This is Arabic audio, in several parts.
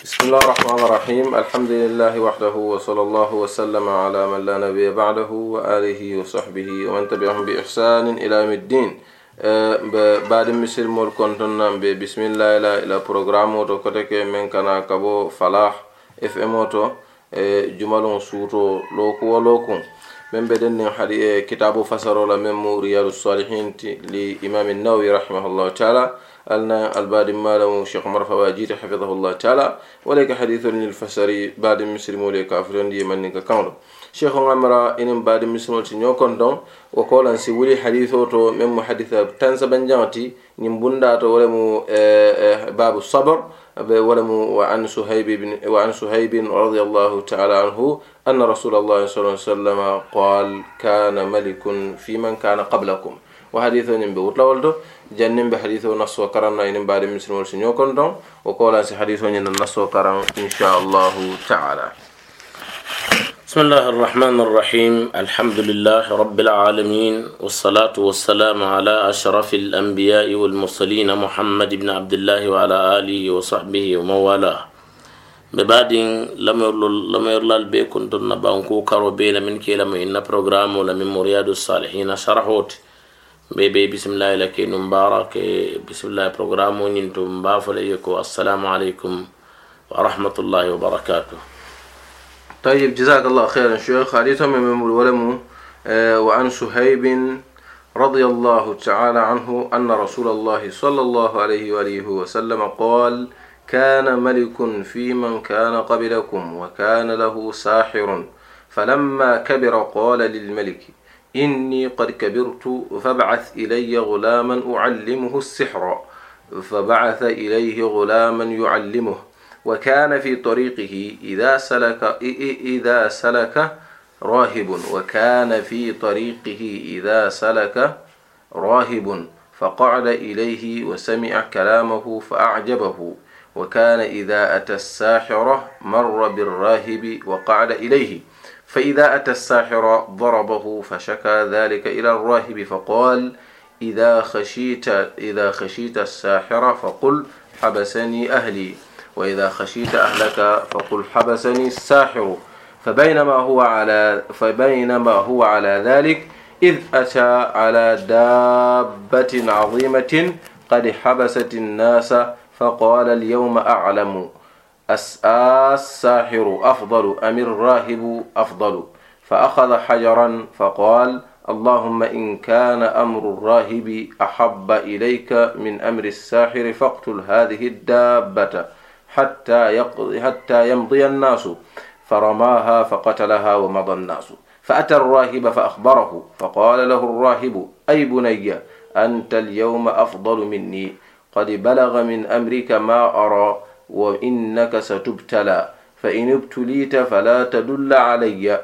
بسم الله الرحمن الرحيم. الحمد لله وحده وصلى الله وسلم على من لا نبي بعده وآله وصحبه ومن تبعهم بإحسان إلى يوم الدين. بعد مسير مول كنتنا بسم الله إلى إلى برنامج وتكتك من كان كبو فلاح اف ام أوتو جمالون سوتو لوكو ولوكو من بدن كتاب فسر من رياض الصالحين لإمام النووي رحمه الله تعالى. ألنا الباد مالو شيخ مرفا واجيت حفظه الله تعالى. وليك حديث للفسري بعد مسلم وليك كافرون دي من كامر شيخ عمرا إن بعد مسلم تنيو كنتم وقال أن سيولي حديثه تو من محدثة تنسى بنجاتي. نمبوندا تو ولمو باب الصبر. ولم وعن سهيب بن وعن سهيب رضي الله تعالى عنه أن رسول الله صلى الله عليه وسلم قال كان ملك في من كان قبلكم. وحديث نمبي وطلولدو جنن بحديث نص وكرم إن بعد مسلم ورسنيو كنتم وقولا سي حديث نص وكرم إن شاء الله تعالى. بسم الله الرحمن الرحيم الحمد لله رب العالمين والصلاة والسلام على أشرف الأنبياء والمرسلين محمد بن عبد الله وعلى آله وصحبه ومن والاه ببعدين لم يرل لم يرل البيت كنت نبانكو كارو بين من كلام إن برنامج لمن مرياد الصالحين شرحوت بيبي بسم الله لك مبارك بسم الله برنامج نتم بافليكو السلام عليكم ورحمة الله وبركاته طيب جزاك الله خيرا شيخ. حديث من ولم وعن سهيب رضي الله تعالى عنه أن رسول الله صلى الله عليه وآله وسلم قال كان ملك في من كان قبلكم وكان له ساحر فلما كبر قال للملك إني قد كبرت فابعث إلي غلاما أعلمه السحر فبعث إليه غلاما يعلمه وكان في طريقه إذا سلك إذا سلك راهب. وكان في طريقه إذا سلك راهب. فقعد إليه وسمع كلامه فأعجبه. وكان إذا أتى الساحر مر بالراهب وقعد إليه. فإذا أتى الساحر ضربه فشكى ذلك إلى الراهب فقال إذا خشيت إذا خشيت الساحر فقل حبسني أهلي. وإذا خشيت أهلك فقل حبسني الساحر. فبينما هو على فبينما هو على ذلك إذ أتى على دابة عظيمة قد حبست الناس فقال اليوم أعلم. الساحر أفضل أم الراهب أفضل؟ فأخذ حجرا فقال اللهم إن كان أمر الراهب أحب إليك من أمر الساحر فاقتل هذه الدابة. حتى يقضي حتى يمضي الناس فرماها فقتلها ومضى الناس. فأتى الراهب فأخبره فقال له الراهب أي بني أنت اليوم أفضل مني. قد بلغ من أمرك ما أرى وإنك ستبتلى. فإن ابتليت فلا تدل علي.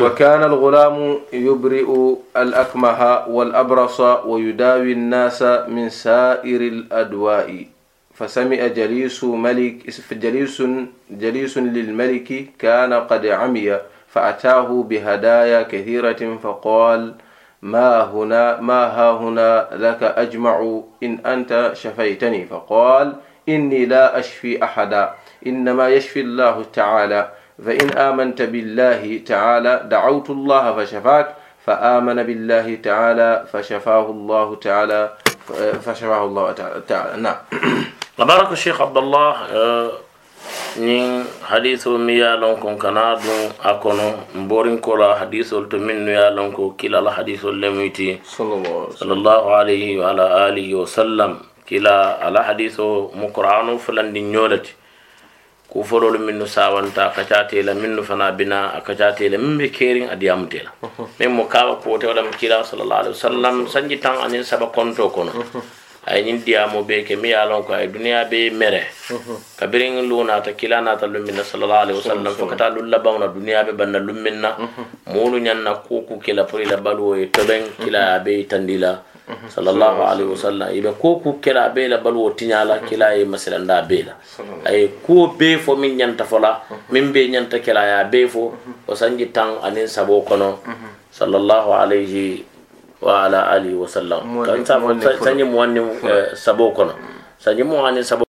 وكان الغلام يبرئ الأكمه والأبرص ويداوي الناس من سائر الأدواء. فسمع جليس ملك جليس جليس للملك كان قد عمي فأتاه بهدايا كثيرة فقال ما هنا ما ها هنا لك أجمع إن أنت شفيتني. فقال إني لا أشفي أحدا إنما يشفي الله تعالى فإن آمنت بالله تعالى دعوت الله فشفاك فآمن بالله تعالى فشفاه الله تعالى فشفاه الله تعالى نعم. بارك الشيخ عبد الله نين حديث ميا لونكم كنادو أكونو مبورين كولا حديث التمن يا لونكو كلا الحديث اللميتي صلى الله عليه وعلى آله وسلم كلا على حديث مقرآن فلان دي نيولتي ku fololu minnu sawanta ka catela minnu fana bina a ka catela min be kerin a diyamutela min mo kawa kote wala mo kila sallallahu alaihi wasallam sanji tan anin saba konto kono ay ñiŋ diyaamo be ke mi ye lon ko ay duniya be mere. Kabirin lu naata kila nata luminna sallallahu alaihi wasallam fo kata lu labaŋ na duniya be banna luminna moolu ñaŋ na kuku kila pour ila baluwo ye tobeŋ kila be tandi la. Sallallahu alaihi wasallam ibe kuku kila be la baluwo tiña la kila ye masilanda be la. Aye kuwo be fo min ñanta fo la min be ñanta kila ya be fo. O sanji taŋ aniŋ sabo kono. Sallallahu alaihi wa ala alihi wa sallam kan sa sanyi muwanni sabo kono sanyi muwanni sabo